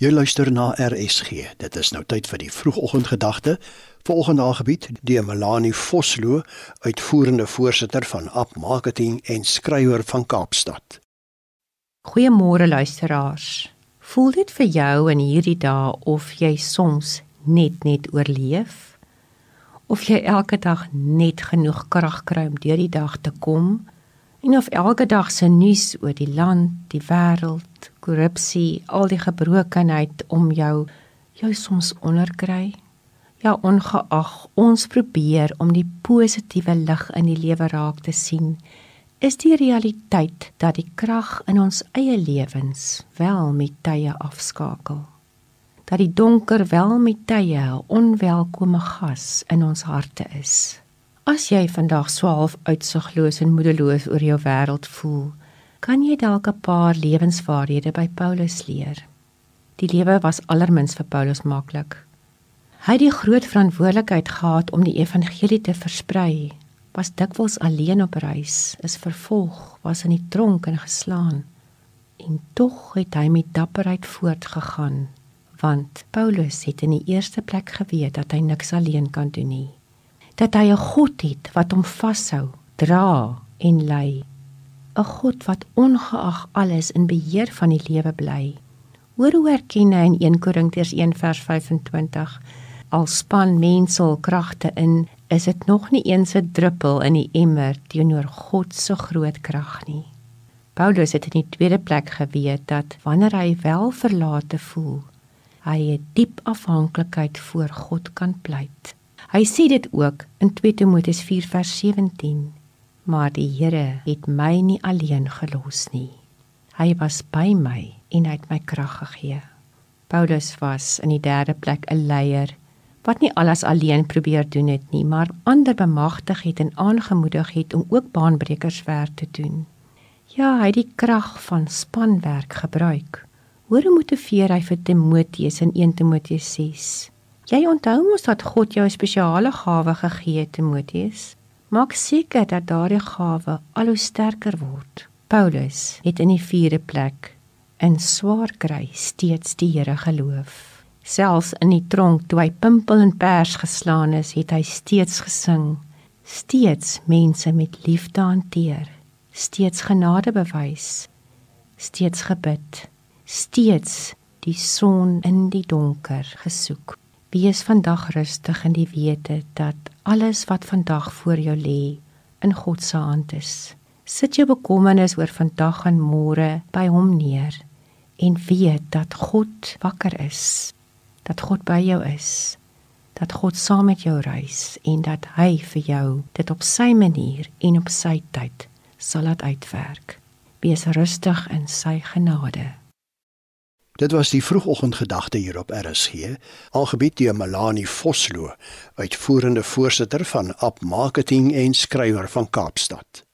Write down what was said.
Jy luister na RSG. Dit is nou tyd vir die vroegoggendgedagte. Volgende aangebied deur Melanie Vosloo, uitvoerende voorsitter van App Marketing en skrywer van Kaapstad. Goeiemôre luisteraars. Voel dit vir jou in hierdie dae of jy soms net net oorleef? Of jy elke dag net genoeg krag kry om deur die dag te kom? En of elke dag se nuus oor die land, die wêreld, korrupsie, al die gebrokenheid om jou jou soms onderkry. Ja, ongeag ons probeer om die positiewe lig in die lewe raak te sien, is die realiteit dat die krag in ons eie lewens wel met tye afskakel. Dat die donker wel met tye 'n onwelkome gas in ons harte is. As jy vandag swaalf uitsigloos en moedeloos oor jou wêreld voel, kan jy dalk 'n paar lewenswaarhede by Paulus leer. Die lewe was allermins vir Paulus maklik. Hy het die groot verantwoordelikheid gehad om die evangelie te versprei. Was dikwels alleen op reis, is vervolg, was in die tronk en geslaan. En tog het hy met dapperheid voortgegaan, want Paulus het in die eerste plek geweet dat hy niks alleen kan doen nie. Dat hy 'n God het wat hom vashou, dra en lei 'n God wat ongeag alles in beheer van die lewe bly. Hoor hoe erken hy in 1 Korintiërs 1:25 al span mensel kragte in, is dit nog nie eens 'n druppel in die emmer teenoor God se groot krag nie. Paulus het in die tweede plek geweet dat wanneer hy wel verlate voel, hy 'n diep afhanklikheid voor God kan pleit. Hy sê dit ook in 2 Timoteus 4:17 maar die Here het my nie alleen gelos nie. Hy was by my en het my krag gegee. Paulus was in die derde plek 'n leier wat nie alles alleen probeer doen het nie, maar ander bemagtig het en aangemoedig het om ook baanbrekerswerk te doen. Ja, hy het die krag van spanwerk gebruik. Hoor hoe motiveer hy vir Timoteus in 1 Timoteus 6. Jy onthou mos dat God jou 'n spesiale gawe gegee het, Timoteus? Maak seker dat daardie gawe al hoe sterker word. Paulus het in die vierde plek in swaar kry steeds die Here geloof. Selfs in die tronk toe hy pimpel en pers geslaan is, het hy steeds gesing, steeds mense met liefde hanteer, steeds genade bewys, steeds gebid, steeds die son in die donker gesoek. Wees vandag rustig in die wete dat alles wat vandag voor jou lê in God se hand is. Sit jou bekommernis oor vandag en môre by hom neer en weet dat God wakker is, dat God by jou is, dat God saam met jou reis en dat hy vir jou dit op sy manier en op sy tyd sal laat uitwerk. Wees rustig in sy genade. Dit was die vroegoggendgedagte hier op RSG, algebied deur Melanie Vosloo, uitvoerende voorsitter van App Marketing en skrywer van Kaapstad.